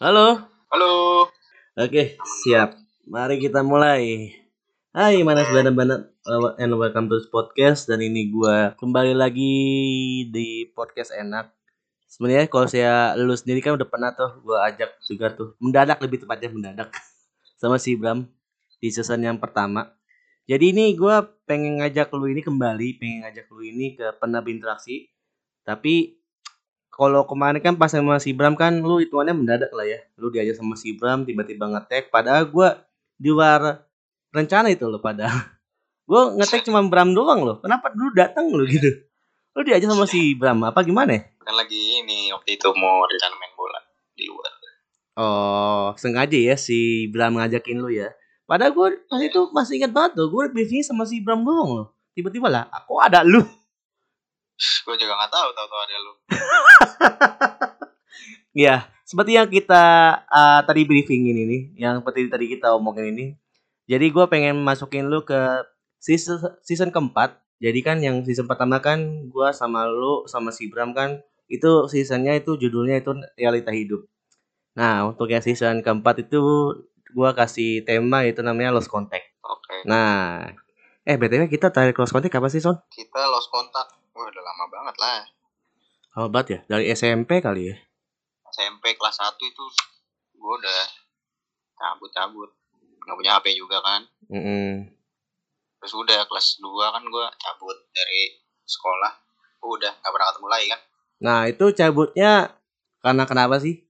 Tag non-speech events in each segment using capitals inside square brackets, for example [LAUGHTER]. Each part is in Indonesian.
Halo. Halo. Oke, siap. Mari kita mulai. Hai, mana sudah banget and welcome to this podcast dan ini gua kembali lagi di podcast enak. Sebenarnya kalau saya lulus sendiri kan udah pernah tuh gua ajak juga tuh mendadak lebih tepatnya mendadak [LAUGHS] sama si Bram di season yang pertama. Jadi ini gua pengen ngajak lu ini kembali, pengen ngajak lu ini ke pernah berinteraksi. Tapi kalau kemarin kan pas sama si Bram kan lu hitungannya mendadak lah ya. Lu diajak sama si Bram tiba-tiba ngetek padahal gua di luar rencana itu loh pada. [LAUGHS] Gua ngetek cuma Bram doang loh. Kenapa dulu datang lu gitu? Lu diajak sama si Bram apa gimana? ya? Kan lagi ini waktu itu mau rencana main bola di luar. Oh, sengaja ya si Bram ngajakin lu ya. Padahal gue pas itu masih ingat banget tuh, gue briefing sama si Bram doang loh. Tiba-tiba lah, aku ada lu. [LAUGHS] Gue juga nggak tahu tahu tahu ada lu. [LAUGHS] Ya, seperti yang kita uh, tadi briefing ini nih, yang seperti tadi kita omongin ini. Jadi gue pengen masukin lu ke season, season keempat. Jadi kan yang season pertama kan gue sama lu sama si Bram kan itu seasonnya itu judulnya itu realita hidup. Nah untuk yang season keempat itu gue kasih tema itu namanya lost contact. Oke. Nah, eh btw kita tarik lost contact apa sih Son? Kita lost kontak. Udah lama banget lah. Lama banget ya, dari SMP kali ya. SMP kelas 1 itu gue udah cabut-cabut. Nggak punya HP juga kan. Mm-mm. Terus udah kelas 2 kan gue cabut dari sekolah. Udah nggak pernah ketemu lagi kan. Nah itu cabutnya karena kenapa sih?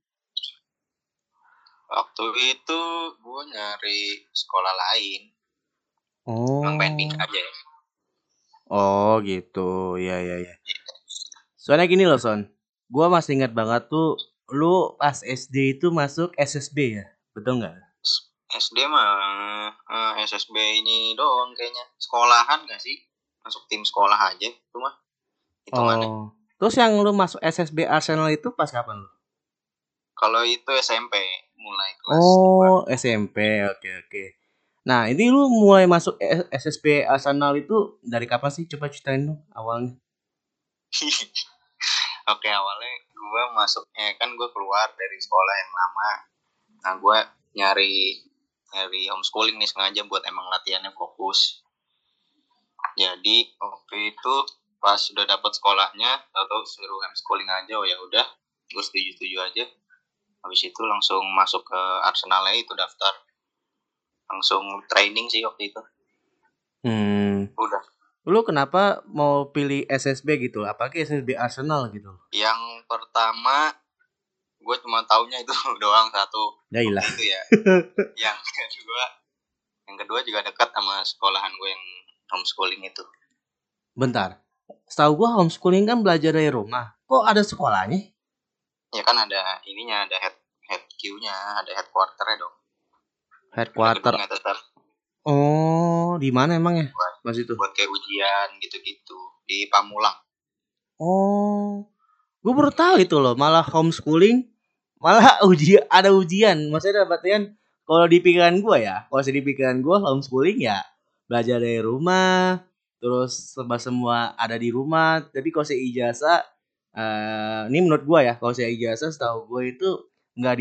Waktu itu gue nyari sekolah lain. Oh. Emang pengen pindah aja ya. Oh gitu, ya ya ya. Soalnya gini loh Son, gua masih ingat banget tuh lu pas SD itu masuk SSB ya, betul nggak? SD mah eh, SSB ini doang kayaknya. Sekolahan gak sih? Masuk tim sekolah aja itu mah. Hitungannya. Oh. Terus yang lu masuk SSB Arsenal itu pas kapan lu? Kalau itu SMP mulai kelas Oh SMP, oke oke. Nah ini lu mulai masuk S- SSB Arsenal itu dari kapan sih? Coba ceritain dong awalnya. 2. [LAUGHS] Oke awalnya gue masuknya kan gue keluar dari sekolah yang lama. Nah gue nyari nyari homeschooling nih sengaja buat emang latihannya fokus. Jadi waktu itu pas sudah dapat sekolahnya, atau suruh homeschooling aja, oh ya udah, gue setuju setuju aja. Habis itu langsung masuk ke Arsenalnya itu daftar. Langsung training sih waktu itu. Hmm. Udah. Lu kenapa mau pilih SSB gitu? Apalagi SSB Arsenal gitu? Yang pertama gue cuma taunya itu [LAUGHS] doang satu Ya ilah. itu ya. [LAUGHS] yang kedua yang kedua juga dekat sama sekolahan gue yang homeschooling itu. Bentar. Setahu gua homeschooling kan belajar dari rumah. Kok ada sekolahnya? Ya kan ada ininya, ada head head Q-nya, ada headquarter-nya dong. Headquarter. Oh, di mana emang ya? buat, Mas itu. buat kayak ujian gitu-gitu di Pamulang. Oh. Gue baru tahu itu loh, malah homeschooling malah [LAUGHS] uji ada ujian. Maksudnya kan kalau di pikiran gua ya, kalau di pikiran gua homeschooling ya belajar dari rumah, terus serba semua ada di rumah. Tapi kalau saya ijazah eh ini menurut gua ya, kalau saya ijazah setahu gue itu nggak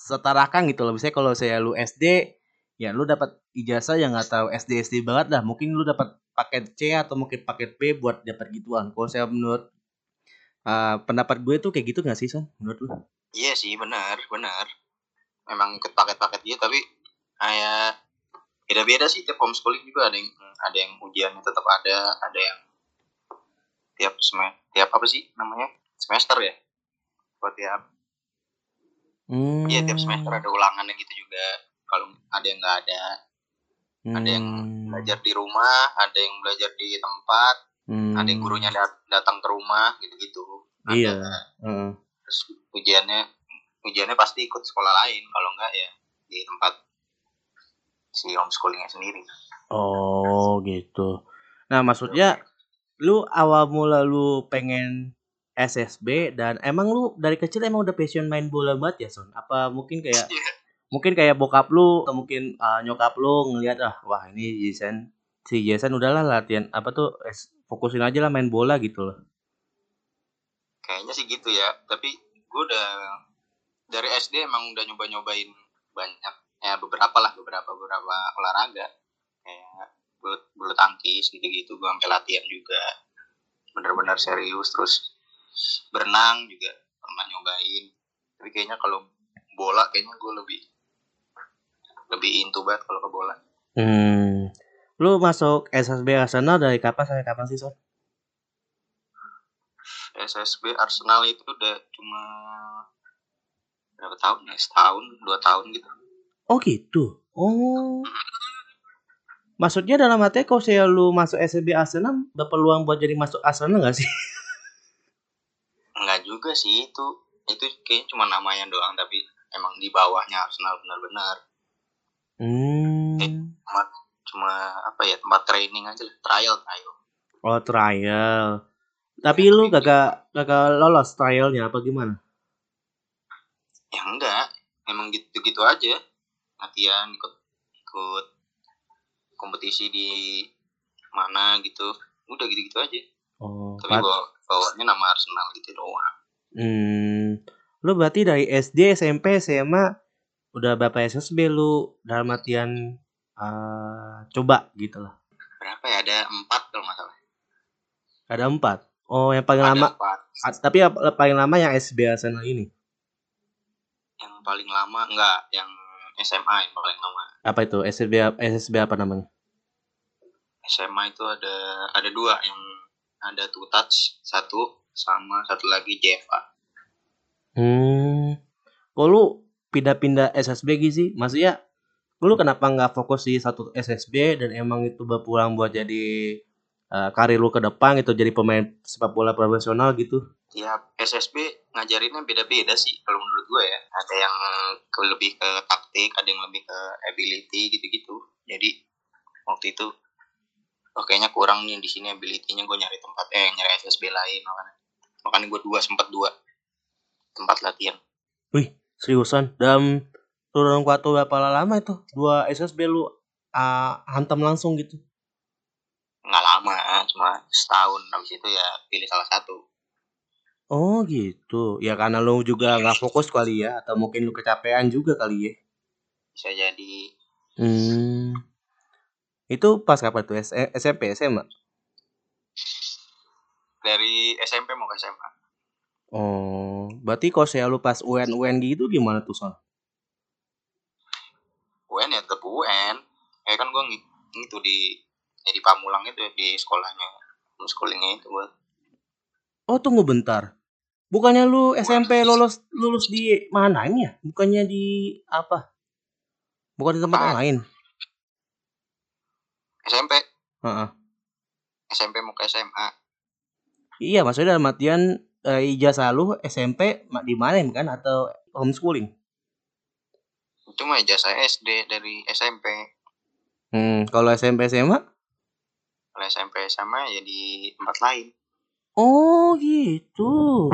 disetarakan gitu loh. Misalnya kalau saya lu SD, ya lu dapat ijazah yang nggak tahu SD SD banget lah. Mungkin lu dapat paket C atau mungkin paket B buat dapat gituan. Kalau saya menurut eh, pendapat gue tuh kayak gitu nggak sih Son? Menurut lu? Iya sih, benar, benar. Memang ikut paket-paket gitu tapi kayak beda-beda sih tiap homeschooling juga ada yang ada yang ujiannya tetap ada, ada yang tiap semester tiap apa sih namanya semester ya buat tiap Hmm. iya tiap semester ada ulangannya gitu juga kalau ada yang nggak ada ada yang Hmm. belajar di rumah ada yang belajar di tempat Hmm. ada yang gurunya dat- datang ke rumah gitu gitu Iya. Terus ujiannya ujiannya pasti ikut sekolah lain kalau enggak ya di tempat si homeschoolingnya sendiri Oh gitu. Nah maksudnya lu awal mula lu pengen SSB dan emang lu dari kecil emang udah passion main bola banget ya Son? Apa mungkin kayak mungkin kayak bokap lu atau mungkin uh, nyokap lu ngelihat ah wah ini Jason si Jason udahlah latihan apa tuh es- fokusin aja lah main bola gitu loh. kayaknya sih gitu ya tapi gue udah dari SD emang udah nyoba nyobain banyak ya beberapa lah beberapa beberapa olahraga kayak bulu, bulu tangkis gitu gitu gue sampai latihan juga bener-bener serius terus berenang juga pernah nyobain tapi kayaknya kalau bola kayaknya gue lebih lebih into banget kalau ke bola Hmm. Lu masuk SSB Arsenal dari kapan sampai kapan sih, Son? SSB Arsenal itu udah cuma berapa tahun ya setahun dua tahun gitu Oh gitu. Oh. Maksudnya dalam arti kalau saya lu masuk SSB Arsenal berpeluang buat jadi masuk Arsenal nggak sih? [LAUGHS] juga sih itu itu kayaknya cuma namanya doang tapi emang di bawahnya Arsenal benar-benar Hmm. cuma cuma apa ya tempat training aja lah trial trial Oh trial. Tapi lu gak gak lolos trialnya apa gimana? ya enggak emang gitu-gitu aja latihan ikut ikut kompetisi di mana gitu udah gitu-gitu aja Oh. tapi bawa bawanya nama Arsenal gitu doang Hmm. Lu berarti dari SD, SMP, SMA udah berapa SSB lu dalam artian eh, coba gitu lah. berapa ya ada empat kalau nggak salah Ada empat. Oh, yang paling ada lama. empat Tapi yang paling lama yang SSB Arsenal ini. yang paling lama enggak yang SMA yang paling lama Apa itu? SSB SSB apa namanya? SMA itu ada ada dua yang ada two touch satu sama satu lagi JFA Hmm. Kok lu pindah-pindah SSB gitu sih? Maksudnya lu kenapa nggak fokus di satu SSB dan emang itu berpulang buat jadi eh, karir lu ke depan gitu jadi pemain sepak bola profesional gitu? tiap SSB ngajarinnya beda-beda sih kalau menurut gue ya ada yang ke lebih ke taktik ada yang lebih ke ability gitu-gitu jadi waktu itu oh kayaknya kurang nih di sini ability-nya gue nyari tempat eh nyari SSB lain makanya makanya gue dua sempat dua tempat latihan Wih, seriusan? Dalam turun waktu berapa lama itu? Dua SSB lu ah, hantam langsung gitu? nggak lama cuma setahun habis itu ya pilih salah satu Oh gitu. Ya karena lu juga nggak fokus kali ya, atau mungkin lu kecapean juga kali ya. bisa jadi Hmm. Itu pas kapan tuh? S- eh, SMP, SMA? Dari SMP mau ke SMA Oh, berarti kalau saya lu pas UN UN gitu gimana tuh son? UN ya tetap UN kayak kan gue itu di ya di Pamulang itu di sekolahnya homeschoolingnya itu gue Oh tunggu bentar. Bukannya lu SMP lulus lulus di mana ini ya? Bukannya di apa? Bukan di tempat yang lain? SMP Heeh. SMP mau ke SMA Iya, maksudnya dalam artian eh, ijazah lu SMP di mana kan atau homeschooling? itu mah ijazah SD dari SMP Hmm, kalau SMP SMA? kalau SMP sama ya di tempat lain Oh gitu.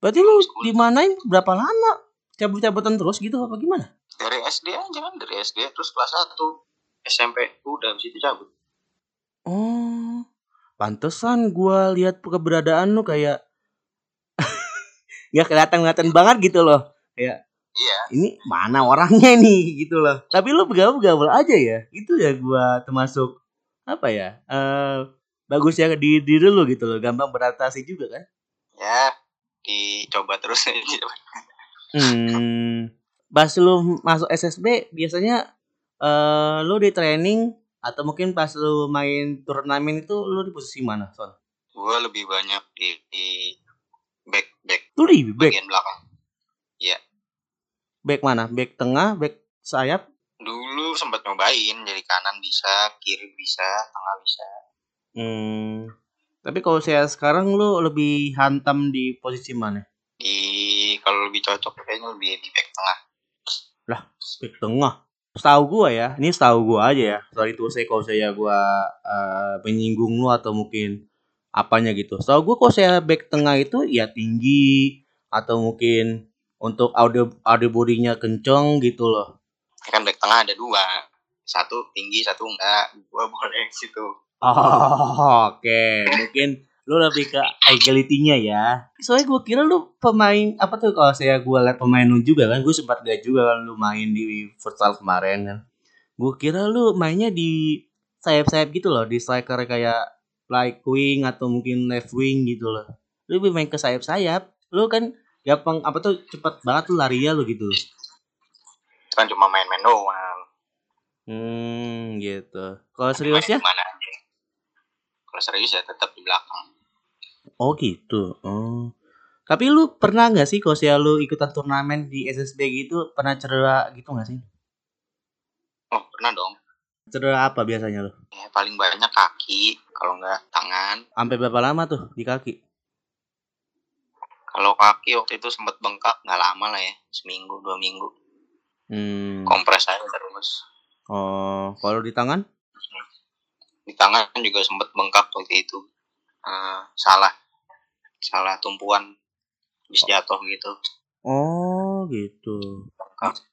Berarti lu dimanain berapa lama? Cabut-cabutan terus gitu apa gimana? dari SD aja kan dari SD terus kelas 1 SMP udah habis itu cabut Oh, pantesan gua lihat keberadaan lu kayak [LAUGHS] nggak kelihatan kelihatan banget gitu loh. Kayak iya ini mana orangnya nih gitu loh. Tapi lu begaul-begaul aja ya. Itu ya gua termasuk apa ya? Eh bagus ya di diri lu gitu loh. Gampang beradaptasi juga kan? ya dicoba terus aja Hmm. Pas lu masuk SSB biasanya eh lu di training atau mungkin pas lu main turnamen itu lu di posisi mana, Son? gue lebih banyak di, di back back Lu di back, bagian belakang back mana? Back tengah, back sayap? dulu sempat nyobain jadi kanan bisa kiri bisa tengah bisa Hmm. Tapi kalau saya sekarang lu lebih hantam di posisi mana? di kalau lebih cocok kayaknya lebih di back tengah Back tengah. Setahu gua ya, ini setahu gua aja ya. Sorry tuh saya kalau saya gua eh, menyinggung lu atau mungkin apanya gitu. Setahu gua kalau saya back tengah itu ya tinggi atau mungkin untuk audio audio bodinya kenceng gitu loh. Ya kan back tengah ada dua satu tinggi satu enggak gue boleh situ Oh, oke. Mungkin lu lebih ke agility-nya ya. Soalnya gue kira lu pemain apa tuh kalau saya gue liat pemain lu juga kan, gue sempat lihat juga kan lu main di futsal kemarin kan. Gue kira lu mainnya di sayap-sayap gitu loh, di striker kayak like wing atau mungkin left wing gitu loh. Lu lebih main ke sayap-sayap. Lu kan gampang apa tuh cepat banget tuh larinya lu gitu. kan cuma main-main doang Hmm, gitu. Kalau serius ya? Kalau serius ya tetap di belakang. Oh gitu. Oh. Tapi lu pernah nggak sih kalau saya lu ikutan turnamen di SSB gitu pernah cedera gitu nggak sih? Oh pernah dong. Cedera apa biasanya lu? Ya, paling banyak kaki, kalau nggak tangan. Sampai berapa lama tuh di kaki? Kalau kaki waktu itu sempat bengkak, nggak lama lah ya, seminggu dua minggu. Hmm. Kompres aja terus. Oh, kalau di tangan? Di tangan juga sempat bengkak waktu itu. Eh, salah, salah tumpuan, bis jatuh gitu. Oh, gitu.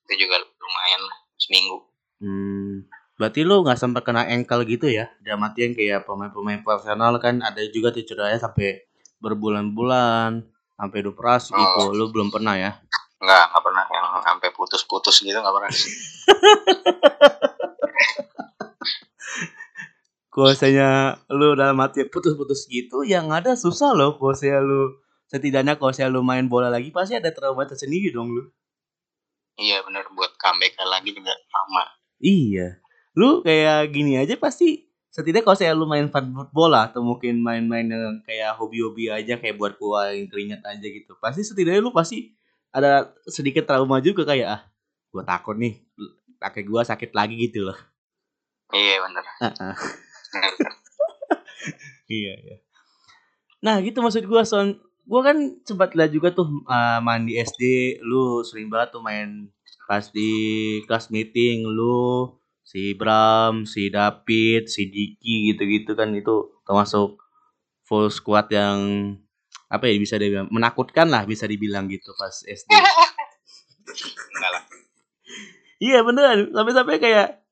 Itu juga lumayan lah, seminggu. Hmm. Berarti lu nggak sampai kena ankle gitu ya? Dalam artian kayak pemain-pemain profesional kan ada juga tuh cederanya sampai berbulan-bulan, sampai operasi gitu. Lu belum pernah ya? Nggak, nggak pernah yang sampai putus-putus gitu nggak pernah. [LAUGHS] Kalau saya lu dalam arti putus-putus gitu, yang ada susah loh. Kalau saya lu setidaknya kalau saya lu main bola lagi pasti ada trauma tersendiri dong lu. iya bener buat comeback lagi juga lama. Iya. Lu kayak gini aja pasti setidaknya kalau saya lu main fun bola atau mungkin main-main yang kayak hobi-hobi aja kayak buat keluarin keringat aja gitu. Pasti setidaknya lu pasti ada sedikit trauma juga kayak ah gua takut nih kaki gua sakit lagi gitu loh. Iya bener. Iya, iya. Nah, gitu maksud gua Son. Gua kan sempat lihat juga tuh uh, main di SD, lu sering banget tuh main pas di kelas meeting lu si Bram, si David, si Diki gitu-gitu kan itu termasuk full squad yang apa ya bisa dibilang menakutkan lah bisa dibilang gitu pas SD. [LAUGHS] Enggak lah. Iya beneran sampai-sampai kayak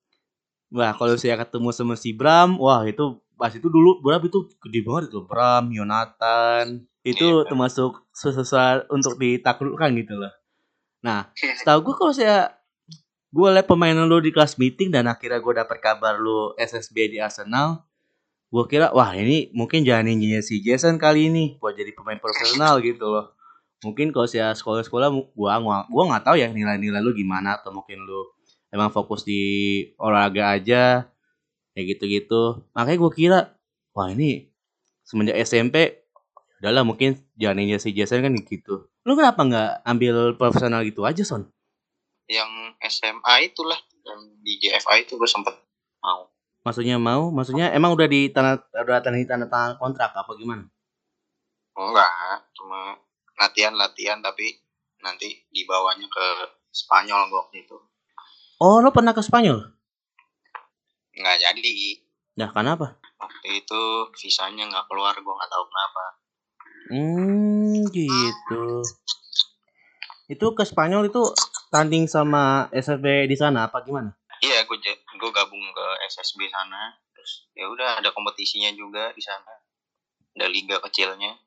wah kalau saya ketemu sama si Bram wah itu pas itu dulu Bram itu gede banget itu Bram Yonatan. Itu Iya. termasuk sesuatu untuk ditaklukkan gitu loh. Nah setahu gue kalau saya gue liat pemain lu di kelas meeting dan akhirnya gue dapat kabar lu SSB di Arsenal gue kira wah ini mungkin janinnya si Jason kali ini buat jadi pemain profesional [LAUGHS] gitu loh. Mungkin kalau saya sekolah-sekolah mu- gua gua gua nggak tahu ya nilai-nilai lu gimana atau mungkin lu emang fokus di olahraga aja kayak gitu-gitu. Makanya gua kira wah ini semenjak SMP udahlah mungkin jalannya si Jason kan gitu. Lu kenapa nggak ambil profesional gitu aja son? Yang SMA itulah yang di JFA itu gue sempet mau. maksudnya mau? Maksudnya emang udah di tanda udah tanda tanda tangan kontrak apa gimana? Enggak, cuma latihan-latihan tapi nanti dibawanya ke Spanyol waktu itu. Oh lo pernah ke Spanyol Nggak jadi. nah kenapa Waktu itu visanya nggak keluar, gua nggak tahu kenapa. Hmm, gitu. Itu ke Spanyol itu tanding sama SSB di sana apa gimana? Iya, gue gue gabung ke SSB sana. Terus ya udah ada kompetisinya juga di sana. Ada liga kecilnya.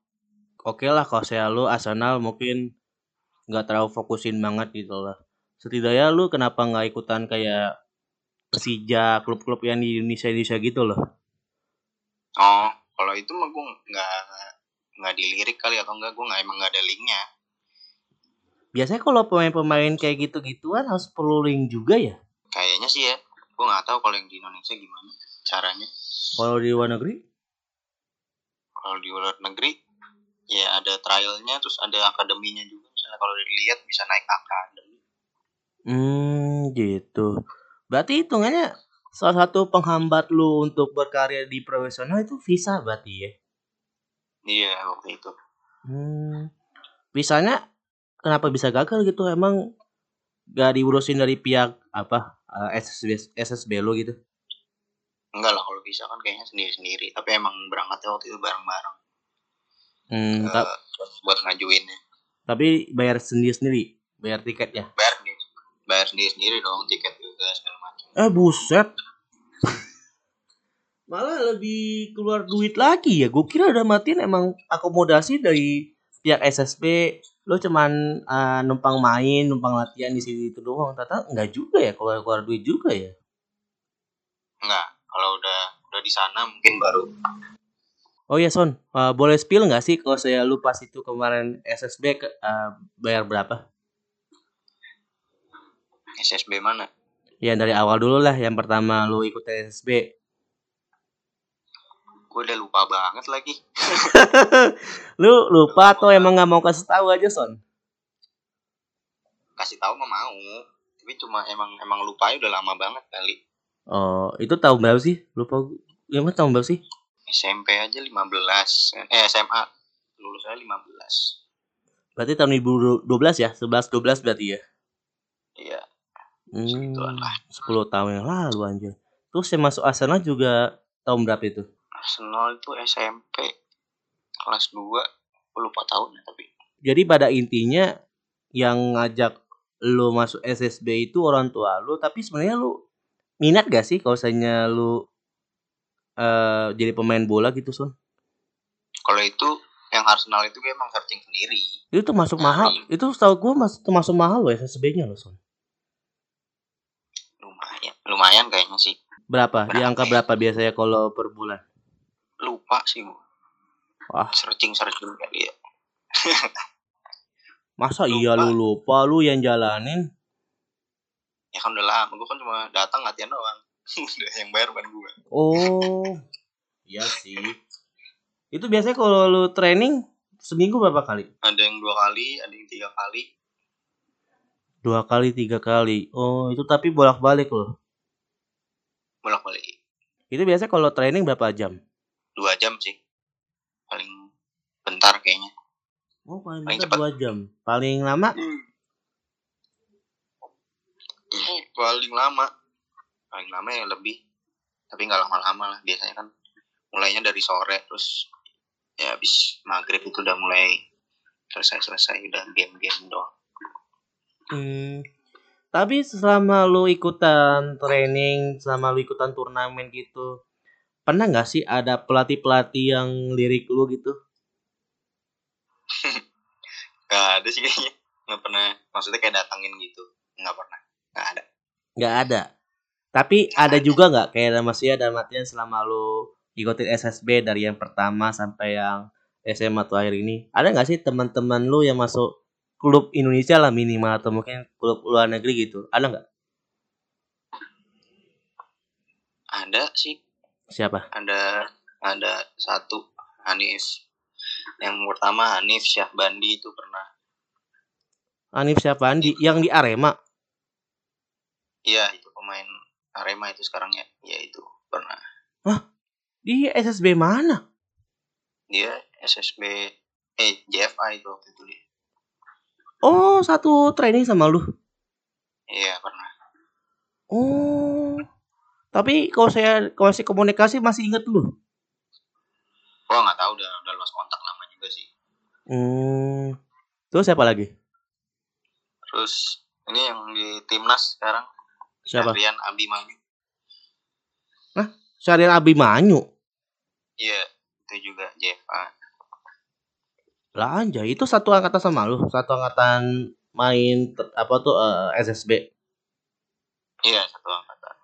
Oke lah kalau saya lu Arsenal mungkin nggak terlalu fokusin banget gitu lah. Setidaknya lu kenapa nggak ikutan kayak Persija, klub-klub yang di Indonesia Indonesia gitu loh. Oh, kalau itu mah gue nggak nggak dilirik kali atau enggak gue nggak emang nggak ada linknya. Biasanya kalau pemain-pemain kayak gitu-gituan harus perlu link juga ya. Kayaknya sih ya. Gue nggak tahu kalau yang di Indonesia gimana caranya. Kalau di luar negeri? Kalau di luar negeri ya ada trialnya terus ada akademinya juga. Misalnya kalau dilihat bisa naik akademi. Hmm, gitu. Berarti hitungannya salah satu penghambat lu untuk berkarya di profesional itu visa berarti ya. Iya waktu itu. Hmm. Visanya kenapa bisa gagal gitu? Emang gak diurusin dari pihak apa eh, SSB SSB lo gitu? Enggak lah kalau bisa kan kayaknya sendiri-sendiri. Tapi emang berangkatnya waktu itu bareng-bareng. Hmm, buat, buat ngajuinnya. tapi bayar sendiri-sendiri, bayar tiketnya. Bayar sendiri. Bayar sendiri-sendiri dong tiket juga segala macam. Eh buset. [LAUGHS] malah lebih keluar duit lagi ya. Gue kira udah matiin emang akomodasi dari pihak SSB. Lo cuman uh, numpang main, numpang latihan di sini itu doang. Ternyata enggak juga ya, keluar keluar duit juga ya. Enggak, kalau udah udah di sana mungkin baru. Oh iya Son, uh, boleh spill nggak sih kalau saya lu pas itu kemarin SSB ke, uh, bayar berapa? SSB mana? Ya dari awal dulu lah, yang pertama lu ikut SSB. Gue udah lupa banget lagi. [LAUGHS] lu lupa atau emang nggak mau kasih tahu aja Son? Kasih tahu mah mau, tapi cuma emang emang lupa udah lama banget kali. Oh, itu tahun berapa sih? Lupa gue. Ya mah tahun berapa sih? SMP aja 15. Eh SMA lulusnya 15. Berarti tahun 2012 ya? 11 12 berarti ya? Iya. Hmm, Segituan lah. 10 tahun yang lalu anjir. Terus saya masuk Arsenal juga tahun berapa itu? Arsenal itu SMP kelas 2 gue lupa tahun ya tapi Jadi pada intinya yang ngajak lu masuk SSB itu orang tua lu, tapi sebenarnya lu minat gak sih kalau misalnya lu eh jadi pemain bola gitu, Son? kalau itu yang Arsenal itu gue emang searching sendiri Itu termasuk mahal. Itu setahu gua mas, termasuk mahal loh SSB-nya loh, Son. Lumayan lumayan kayaknya sih Berapa? Di angka ya? berapa biasanya kalau per bulan? lupa sih Wah, searching searching kali ya [LAUGHS] masa Lupa. iya lu lupa lu yang jalanin? ya kan udah lama gue kan cuma datang latihan doang udah [LAUGHS] yang bayar bukan gue Oh, [LAUGHS] iya sih. Itu biasanya kalau lu training seminggu berapa kali? ada yang dua kali ada yang tiga kali Dua kali, tiga kali. Oh, itu tapi bolak-balik loh. bolak balik Itu biasanya kalau training berapa jam? dua jam sih paling bentar kayaknya Oh, paling Paling bentar cepat. dua jam. Paling lama? [CLEARS THROAT] paling lama paling lama ya lebih tapi nggak lama-lama lah biasanya kan mulainya dari sore terus ya habis maghrib itu udah mulai selesai-selesai udah game-game doang Tapi selama lu ikutan training, selama lu ikutan turnamen gitu, pernah nggak sih ada pelatih-pelatih yang lirik lu gitu? [LAUGHS] Gak ada sih kayaknya. Nggak pernah. Maksudnya kayak datangin gitu. Nggak pernah. Nggak ada. Nggak ada. Tapi ada juga nggak? Kayak maksudnya dalam artian selama lu ikutin SSB dari yang pertama sampai yang SMA atau akhir ini, ada nggak sih teman-teman lu yang masuk klub Indonesia lah minimal atau mungkin klub luar negeri gitu? Ada nggak? ada sih Siapa? ada ada satu Hanif yang pertama Hanif Syahbandi itu pernah Anif siapa? Di, yang di Arema. iya itu pemain Arema itu sekarang ya ya itu pernah Di SSB mana? dia SSB eh JFA itu waktu itu dia Oh, satu training sama lu. iya pernah Oh. Tapi kalau saya kalau masih komunikasi masih inget lu. gua nggak tahu udah udah lost kontak lama juga sih Hmm. Terus siapa lagi? terus ini yang di timnas sekarang Siapa? Adrian Abimanyu Syarian Abimanyu. iya itu juga JFA Lah anjay, itu satu angkatan sama lu, satu angkatan main apa tuh eh, SSB. iya satu angkatan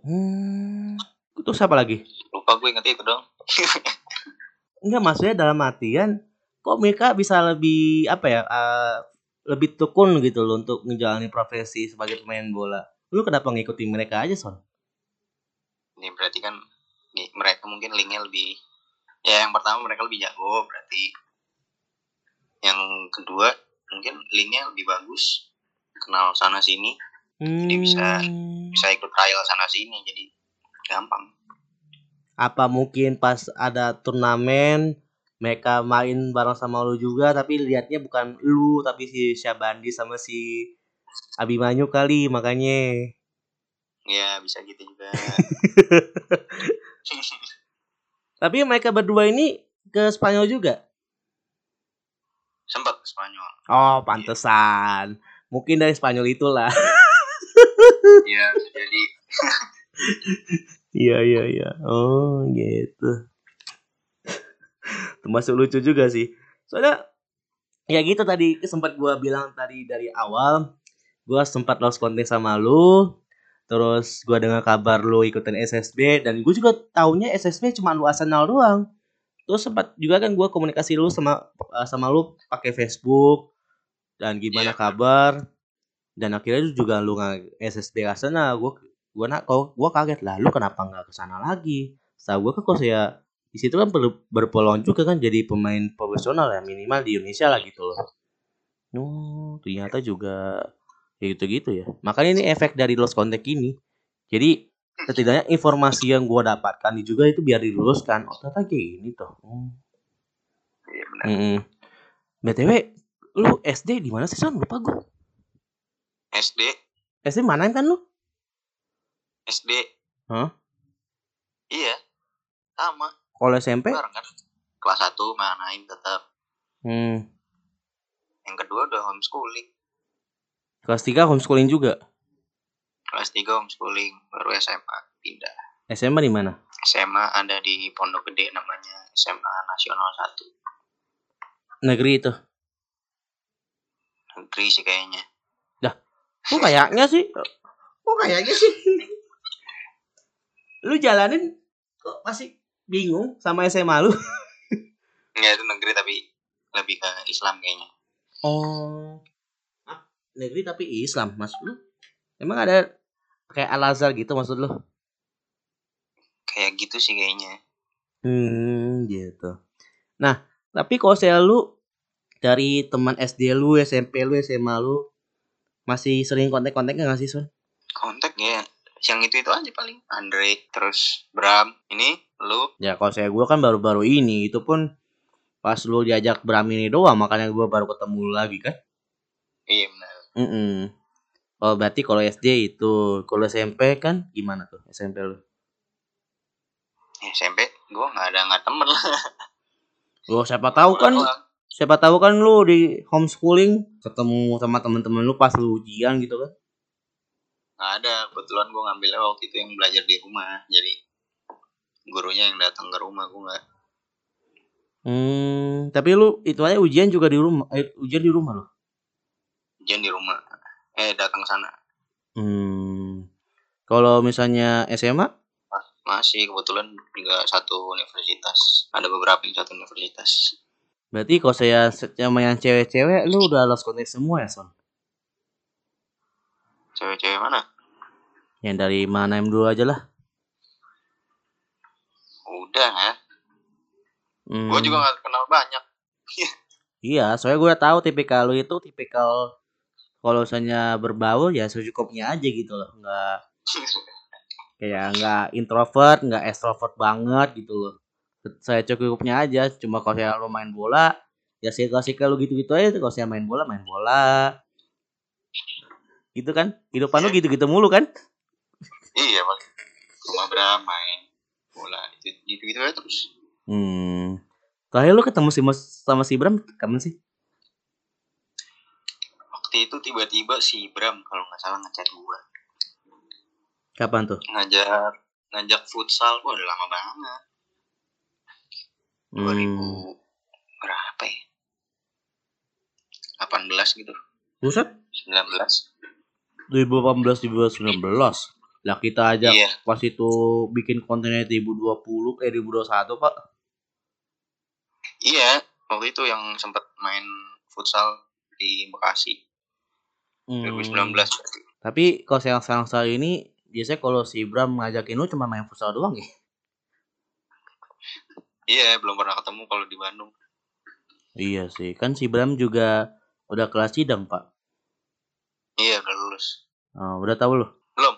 Hmm. Itu siapa lagi? lupa gue inget itu dong [LAUGHS] Enggak maksudnya dalam artian kok mereka bisa lebih apa ya? eh, lebih tekun gitu loh untuk menjalani profesi sebagai pemain bola. Lu kenapa ngikutin mereka aja, Son? ini berarti kan nih, mereka mungkin linknya lebih ya yang pertama mereka lebih jago berarti yang kedua mungkin linknya lebih bagus. Kenal sana sini. Jadi bisa- Hmm. bisa ikut trial sana sini jadi gampang. Apa mungkin pas ada turnamen mereka main bareng sama lu juga tapi lihatnya bukan lu tapi si Syabandi sama si Abimanyu kali makanya. Ya bisa gitu juga. [LAUGHS] Tapi mereka berdua ini ke Spanyol juga sempat ke Spanyol oh pantesan mungkin dari Spanyol itulah Iya jadi Iya iya iya. Oh gitu. Termasuk lucu juga sih. Soalnya ya gitu tadi sempat gua bilang tadi dari awal gua sempat lost konten sama lu terus gua dengar kabar lu ikutan SSB dan gue juga taunya SSB cuma lu Arsenal doang terus sempat juga kan gua komunikasi lu sama eh, sama lu pakai Facebook dan gimana Iya. kabar dan akhirnya juga lu nggak SSB Arsenal gua gua nak kau gua kaget lah lu kenapa nggak ke sana lagi setahu gua kan kok saya di situ kan ber- berpeluang juga kan jadi pemain profesional ya minimal di Indonesia lah gitu loh. Oh, ternyata juga ya gitu-gitu ya. Makanya ini efek dari lost contact ini. Jadi setidaknya informasi yang gua dapatkan juga itu biar diluruskan. Oh, ternyata kayak gini tuh. Hmm. Iya benar. BTW, lu SD di mana sih Son? Lupa gua. SD, SD mana kan lu? SD. Hah? Iya. Sama, Kalau SMP? bareng kan. Kelas 1 manain tetap. Hmm. Yang kedua udah homeschooling. Kelas 3 homeschooling juga. Kelas 3 homeschooling, baru SMA pindah. SMA di mana? SMA ada di Pondok Gede namanya SMA Nasional 1. Negeri itu. Negeri sih kayaknya. Kok kayaknya sih? Kok kayaknya sih? Lu jalanin kok masih bingung sama SMA lu? Enggak itu negeri tapi lebih ke Islam kayaknya. Oh. Ah, negeri tapi Islam maksud lu? Emang ada kayak Al Azhar gitu maksud lu? Kayak gitu sih kayaknya. Hmm, gitu. Nah, tapi kalau saya lu dari teman SD lu, SMP lu, SMA lu masih sering kontak-kontaknya nggak sih, Son? Kontak ya. Yang itu itu aja paling. Andre, terus Bram. Ini lu Ya kalau saya gua kan baru-baru ini itu pun pas lu diajak Bram ini doang makanya gua baru ketemu lagi kan. iya benar. Mm Oh berarti kalau SD itu, kalau SMP kan gimana tuh SMP lu? SMP gue nggak ada nggak temen lah. [LAUGHS] Oh siapa tahu kan, siapa tahu kan lu di homeschooling ketemu sama temen-temen lu pas lu ujian gitu kan? Nggak ada. Kebetulan gue ngambilnya waktu itu yang belajar di rumah. Jadi gurunya yang datang ke rumah gue nggak. Hmm, tapi lu itu aja ujian juga di rumah, eh, ujian di rumah lo. Ujian di rumah. Eh datang ke sana. Hmm. Kalau misalnya SMA, Masih kebetulan juga satu universitas. Ada beberapa yang satu universitas. berarti kalau saya sama yang cewek-cewek lu udah lost contact semua ya, Son? Cewek-cewek mana? Yang dari mana dulu aja lah. Udah ya. Hmm. Gue juga nggak kenal banyak. [LAUGHS] Iya, soalnya gue tahu tipikal lu itu tipikal kalau misalnya berbaur ya secukupnya aja gitu loh, nggak kayak nggak introvert, nggak extrovert banget gitu loh. Saya cukupnya aja, cuma kalau saya lu main bola, ya sih kalau gitu-gitu aja. Kalau saya main bola, main bola, gitu kan? Hidupan lu gitu-gitu mulu kan? iya bang. Rumah Bram main bola. Gitu gitu aja terus. Hmm. Terakhir lu ketemu si Mas sama si Bram kapan sih? Waktu itu tiba-tiba si Bram kalau nggak salah ngechat gue. Kapan tuh? Ngajak ngajak futsal. Wah udah lama banget. 2000 Hmm. berapa ya? 18 gitu. Buset, 19. 2018 2019. Lah kita aja Iya. pas itu bikin kontennya 2020 eh 2021, Pak. Iya. Waktu itu yang sempat main futsal di Bekasi. Hmm. 2019 berarti. Tapi kalau saya sekarang saat ini biasanya kalau si Bram ngajakin lu cuma main futsal doang ya. Iya, belum pernah ketemu kalau di Bandung. Iya sih, kan si Bram juga udah kelas sidang, Pak. Iya, udah lulus. Oh, udah tahu lu? Belum.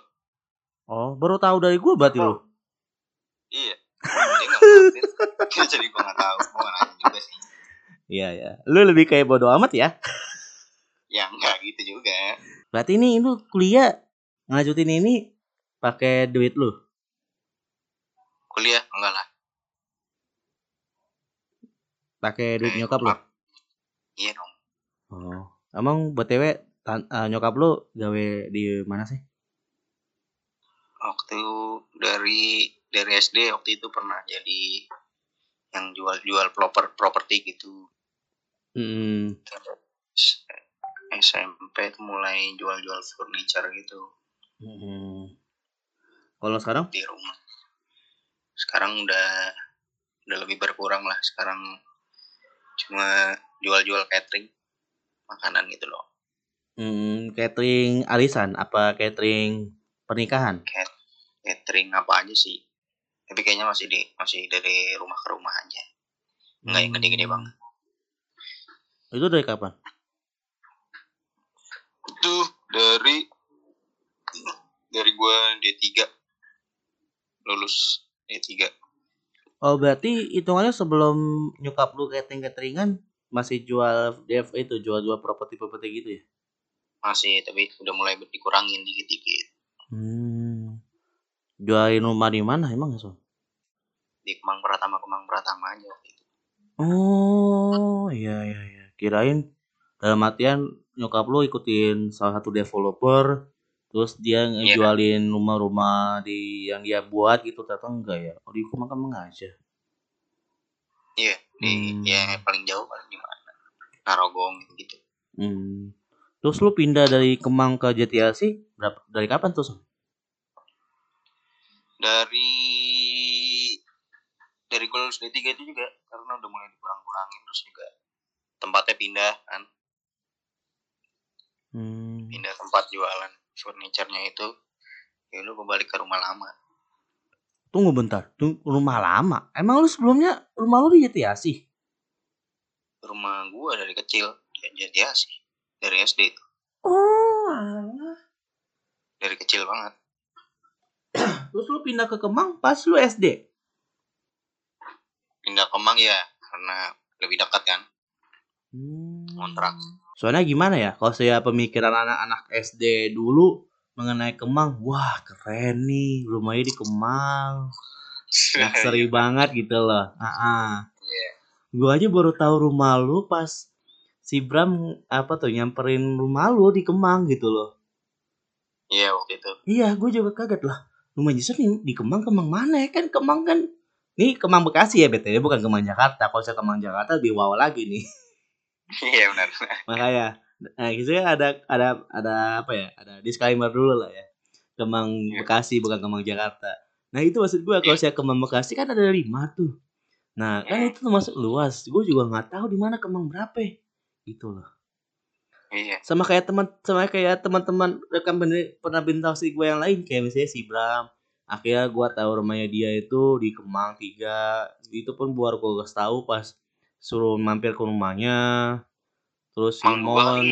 Oh, baru tahu dari gua berarti lu. Iya. [LAUGHS] Jadi gue nggak tahu. Gue nggak juga sih. Iya ya. Lu lebih kayak bodo amat ya. [LAUGHS] Ya nggak gitu juga. Berarti ini lu kuliah ngajutin ini pakai duit lu. Kuliah enggak lah. Pakai duit Eh, nyokap lu. Iya dong. Oh. Emang BTW tan- eh, nyokap lu gawe di mana sih? waktu dari dari SD waktu itu pernah jadi yang jual-jual proper properti gitu Hmm. Terus SMP mulai jual-jual furniture gitu Hmm. Kalau sekarang? di rumah sekarang udah udah lebih berkurang lah sekarang cuma jual-jual catering makanan gitu loh Hmm, catering arisan apa catering pernikahan? Cat- catering apa aja sih tapi kayaknya masih di masih dari rumah ke rumah aja nggak yang gede-gede Hmm. banget Itu dari kapan? Itu dari dari gua D3 lulus D3 Oh berarti hitungannya sebelum nyokap lu catering cateringan masih jual DF itu jual-jual properti-properti gitu ya? masih tapi udah mulai dikurangin dikit-dikit Hmm. Jualin rumah di mana emang so? di Kemang Pratama Kemang Pratama aja waktu itu Oh iya iya iya. Kirain dalam artian nyokap lu ikutin salah satu developer terus dia Iya. ngejualin rumah-rumah di yang dia buat gitu ternyata enggak ya. Oh di Kemang Kemang aja. iya di Hmm. ya paling jauh paling di mana Narogong gitu Hmm. Terus lu pindah dari Kemang ke JTLC berapa dari kapan tuh? Dari dari gue lulus D3 itu juga karena udah mulai dikurang-kurangin terus juga tempatnya pindah kan Hmm. pindah tempat jualan furniturnya itu ya lu kembali ke rumah lama Tunggu bentar. Tunggu, rumah lama. Emang lu sebelumnya rumah lu di JTLC? rumah gua dari kecil ya jadi sih dari SD tuh Oh, alah. dari kecil banget [CLEARS THROAT] Terus lu pindah ke Kemang pas lu SD? pindah ke Kemang ya karena lebih dekat kan Hmm. Kontrak. Soalnya gimana ya, kalau saya pemikiran anak-anak SD dulu mengenai Kemang, wah keren nih, rumahnya di Kemang, luxury [LAUGHS] banget gitu loh. Ah, ah. Iya. Gua aja baru tahu rumah lu pas si Bram apa tuh nyamperin rumah lu di Kemang gitu loh. iya waktu itu Iya, gue juga kaget lah. Rumah Jason di, di Kemang, Kemang mana ya? Kan Kemang kan, ini Kemang Bekasi ya BTW, bukan Kemang Jakarta. Kalau saya Kemang Jakarta lebih wow lagi nih. [LAUGHS] iya benar. Makanya nah gitu ya ada ada ada apa ya ada disclaimer dulu lah ya. Kemang Iya. Bekasi bukan Kemang Jakarta. Nah itu maksud gue kalau saya Kemang Bekasi kan ada lima tuh. Nah kan Hmm. itu termasuk luas. Gue juga nggak tahu di mana Kemang berapa. Gitu loh. Iya. Sama kayak teman sama kayak teman-teman rekan bener- pernah bintasi gue yang lain kayak misalnya si Bram. Akhirnya gue tahu rumahnya dia itu di Kemang tiga. Itu pun baru gue tahu pas suruh mampir ke rumahnya. Terus gua Simon.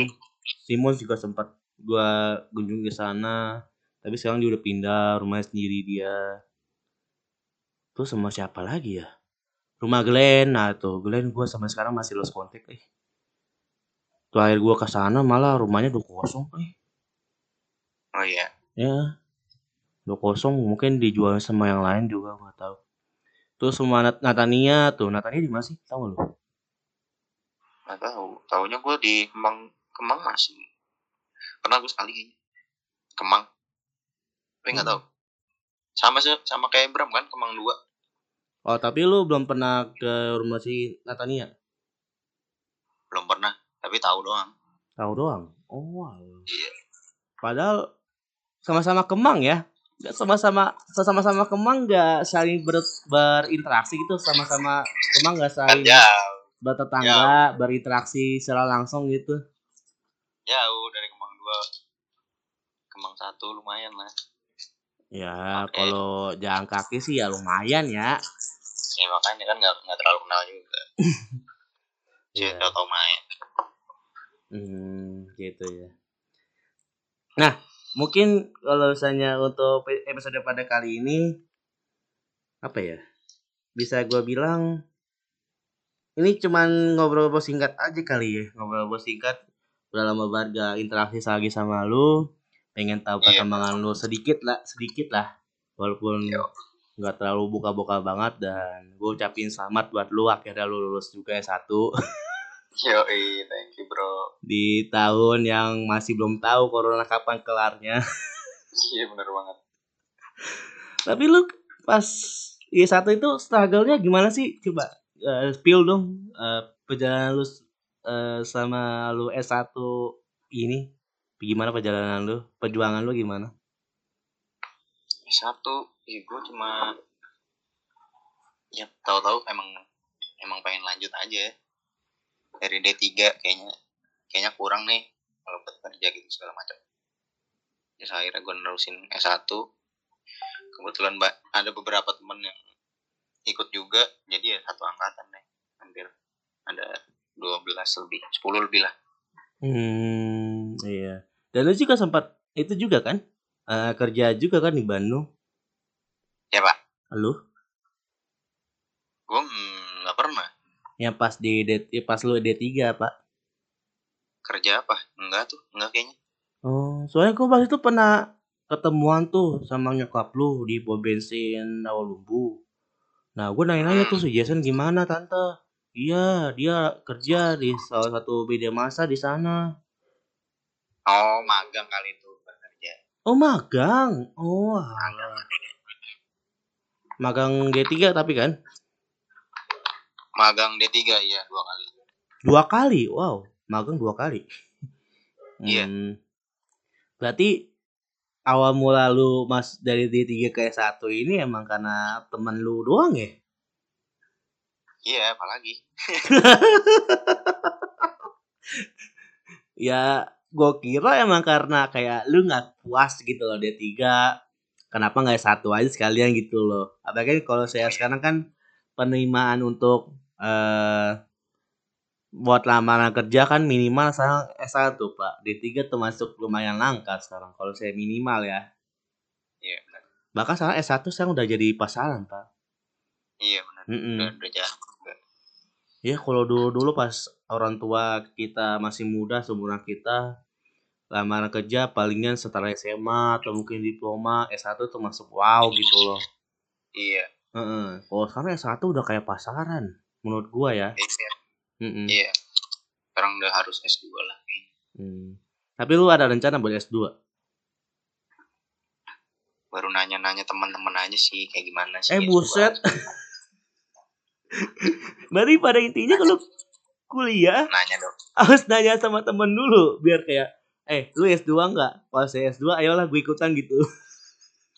Simon juga sempat gue kunjungi ke sana. Tapi sekarang dia udah pindah rumahnya sendiri dia. Terus sama siapa lagi ya? Rumah Glenn. Nah tuh Glenn gue sampai sekarang masih lost contact eh. Terakhir gue ke sana malah rumahnya udah kosong eh. Oh iya. Ya. Udah kosong mungkin dijual sama yang lain juga nggak tahu. Terus sama Nat- Natania tuh Natania di mana sih? Tahu lu nggak tahu. Tahunya gue di Kemang Kemang masih. Pernah gue sekali kayaknya. Kemang. Tapi nggak Hmm. tahu. Sama sih sama kayak Bram kan Kemang dua. Oh tapi lu belum pernah ke rumah si Natania? Belum pernah. Tapi tahu doang. Tahu doang? Oh wow. Iya. padahal sama-sama Kemang ya? Nggak sama-sama sama-sama Kemang nggak saling ber, berinteraksi gitu? Sama-sama Kemang nggak saling jauh bertetangga berinteraksi secara langsung gitu jauh dari Kemang dua Kemang satu lumayan lah ya Oke. kalau jalan kaki sih ya lumayan ya ya makanya kan nggak nggak terlalu kenal juga [LAUGHS] Iya. Saya tahu main Hmm, gitu ya. Nah, mungkin kalau misalnya untuk episode pada kali ini apa ya? Bisa gue bilang ini cuman ngobrol-ngobrol singkat aja kali ya, ngobrol-ngobrol singkat. Udah lama banget gak interaksi lagi sama lu. Pengen tahu Iya. perkembangan lu sedikit lah, sedikit lah. Walaupun nggak terlalu buka-buka banget dan gue ucapin selamat buat lu akhirnya lu lulus juga S1 [LAUGHS] yo thank you bro di tahun yang masih belum tahu corona kapan kelarnya. [LAUGHS] iya bener banget Tapi lu pas I1 itu struggle-nya gimana sih? Coba uh, spill dong uh, perjalanan lu uh, sama lu S1 ini. Gimana perjalanan lu? Perjuangan lu gimana? S1 ya gue cuma ya tahu-tahu emang emang pengen lanjut aja dari D3 kayaknya kayaknya kurang nih kalau buat kerja gitu segala macam ya akhirnya gue nerusin S1 kebetulan ada beberapa temen yang ikut juga jadi ya satu angkatan deh hampir ada 12 lebih 10 lebih lah. Hmm iya. Dan lu juga sempat itu juga kan? Uh, kerja juga kan di Bandung? Ya pak. Lu? Gue nggak pernah. Yang pas di D, ya pas lu D3 pak? Kerja apa? Enggak tuh enggak kayaknya. Oh soalnya gue pas itu pernah ketemuan tuh sama nyokap lu di pom bensin awal lumbu nah gue nanya-nanya tuh si Jason gimana tante? Iya dia kerja di salah satu media masa di sana. Oh magang kali itu kerja oh magang? Oh magang. magang D3 tapi kan? Magang D3 ya dua kali. Dua kali? Wow magang dua kali. Iya. Hmm, berarti awal mula lu mas dari D3 ke S1 ini emang karena temen lu doang ya? Iya apalagi. [LAUGHS] Ya gue kira emang karena kayak lu nggak puas gitu loh D3 kenapa nggak satu aja sekalian gitu loh? Apalagi kalau saya sekarang kan penerimaan untuk eh buat lamaran kerja kan minimal sekarang S1 pak. D3 termasuk lumayan langka sekarang kalau saya minimal ya. Iya benar. Bahkan sekarang S1 sekarang udah jadi pasaran pak. Iya benar. Mm-mm. udah udah jalan juga. ya kalau dulu dulu pas orang tua kita masih muda seumuran kita lamaran kerja palingan setelah SMA atau mungkin diploma S1 tuh masuk wow gitu loh. Iya. Heeh. kalau sekarang S1 udah kayak pasaran menurut gua ya. Iya Mm-mm. iya. Sekarang udah harus S2 lah kayaknya. Hmm. tapi lu ada rencana buat S2 baru nanya-nanya teman-teman aja sih kayak gimana sih eh S2. buset. berarti [LAUGHS] pada intinya kalau kuliah nanya dong. harus nanya sama temen dulu biar kayak eh lu S2 nggak? Kalau saya S2 ayolah gue ikutan gitu.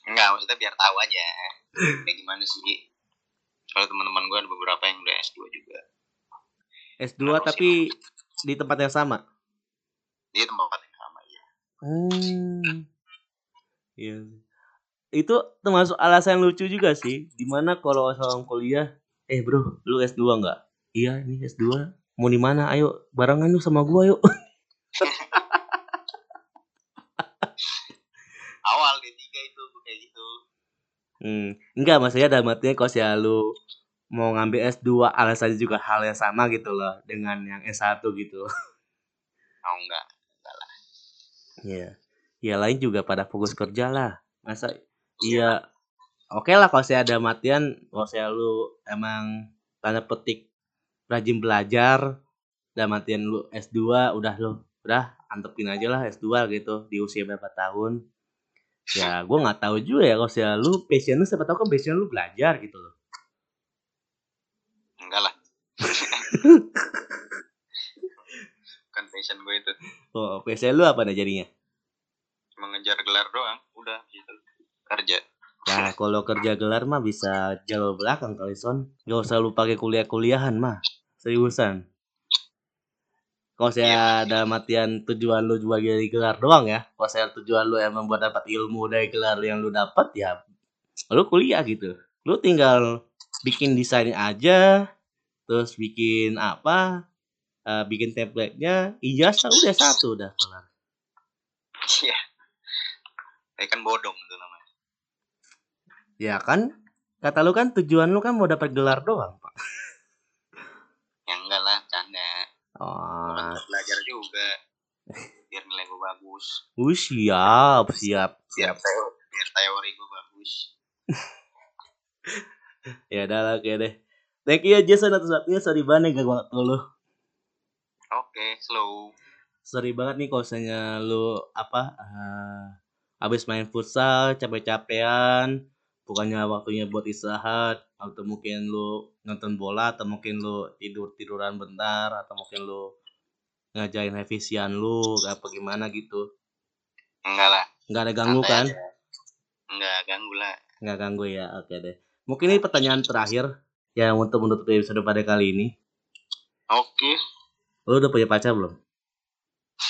Enggak maksudnya biar tahu aja. Kayak gimana sih? Kalau teman-teman gue ada beberapa yang udah S2 juga S2 Kenapa tapi di tempat yang sama dia tempat yang sama ya Hmm. Iya. Itu termasuk alasan lucu juga sih. Di mana kalau seorang kuliah, eh bro, lu S2 nggak? Iya, ini S2. Mau di mana? Ayo, barengan yuk sama gua yuk. [LAUGHS] awal D3 itu kayak gitu Hmm. Enggak, maksudnya dalam artinya kalau sih lu mau ngambil S2 alasannya juga hal yang sama gitu loh dengan yang S1 gitu. [LAUGHS] oh enggak Iya. Ya lain juga pada fokus kerja lah. Masa iya oke lah kalau saya ada matian, kalau saya lu emang tanda petik rajin belajar dan matian lu S2 udah lu udah antepin aja lah S2 gitu di usia berapa tahun. Ya gue nggak tahu juga ya kalau saya lu passion lu siapa tahu kan passion lu belajar gitu loh. Enggak lah kan passion gue itu Oh, passion lu apa dah jadinya? cuma ngejar gelar doang udah gitu kerja Nah, kalau kerja gelar mah bisa jauh belakang kali son. Gak usah lu pakai kuliah-kuliahan mah. Seriusan. Kalau saya ada matian tujuan lu juga jadi gelar doang ya. Kalau saya tujuan lu emang buat dapat ilmu dari gelar yang lu dapat ya lu kuliah gitu. Lu tinggal bikin desain aja, terus bikin apa? eh, bikin template-nya, ijazah udah satu udah kelar. iya kayak kan bodong itu namanya Ya kan? Kata lu kan tujuan lu kan mau dapat gelar doang, Pak. ya enggak lah canda Oh, Bukan belajar juga biar nilai gue bagus Uh, siap, siap, biar siap. teo- biar teori gue bagus [LAUGHS] Ya udah lah, oke deh. Thank you ya Jason atas waktunya. Sorry banget gak waktu lu. oke slow Sorry banget nih kalau misalnya lu apa? eh, habis main futsal capek-capean bukannya waktunya buat istirahat atau mungkin lu nonton bola atau mungkin lu tidur tiduran bentar atau mungkin lu ngajain revisian lu apa gimana gitu enggak lah nggak ada ganggu santai kan aja. enggak ganggu lah nggak ganggu ya oke deh mungkin ini pertanyaan terakhir yang untuk menutup episode pada kali ini. Oke. Lu udah punya pacar belum?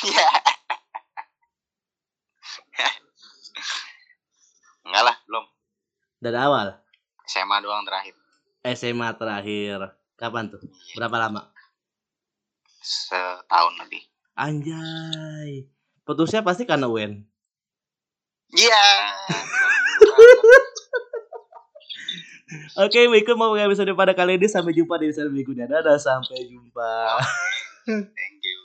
Ya enggak lah belum. Dari awal? SMA doang terakhir. SMA terakhir. Kapan tuh? Iya, berapa lama? Setahun lebih. Anjay. Putusnya pasti karena UN iya [LAUGHS] Oke, okay, Miku mau episode pada kali ini. Sampai jumpa di episode berikutnya. Dadah, sampai jumpa. [LAUGHS] Thank you.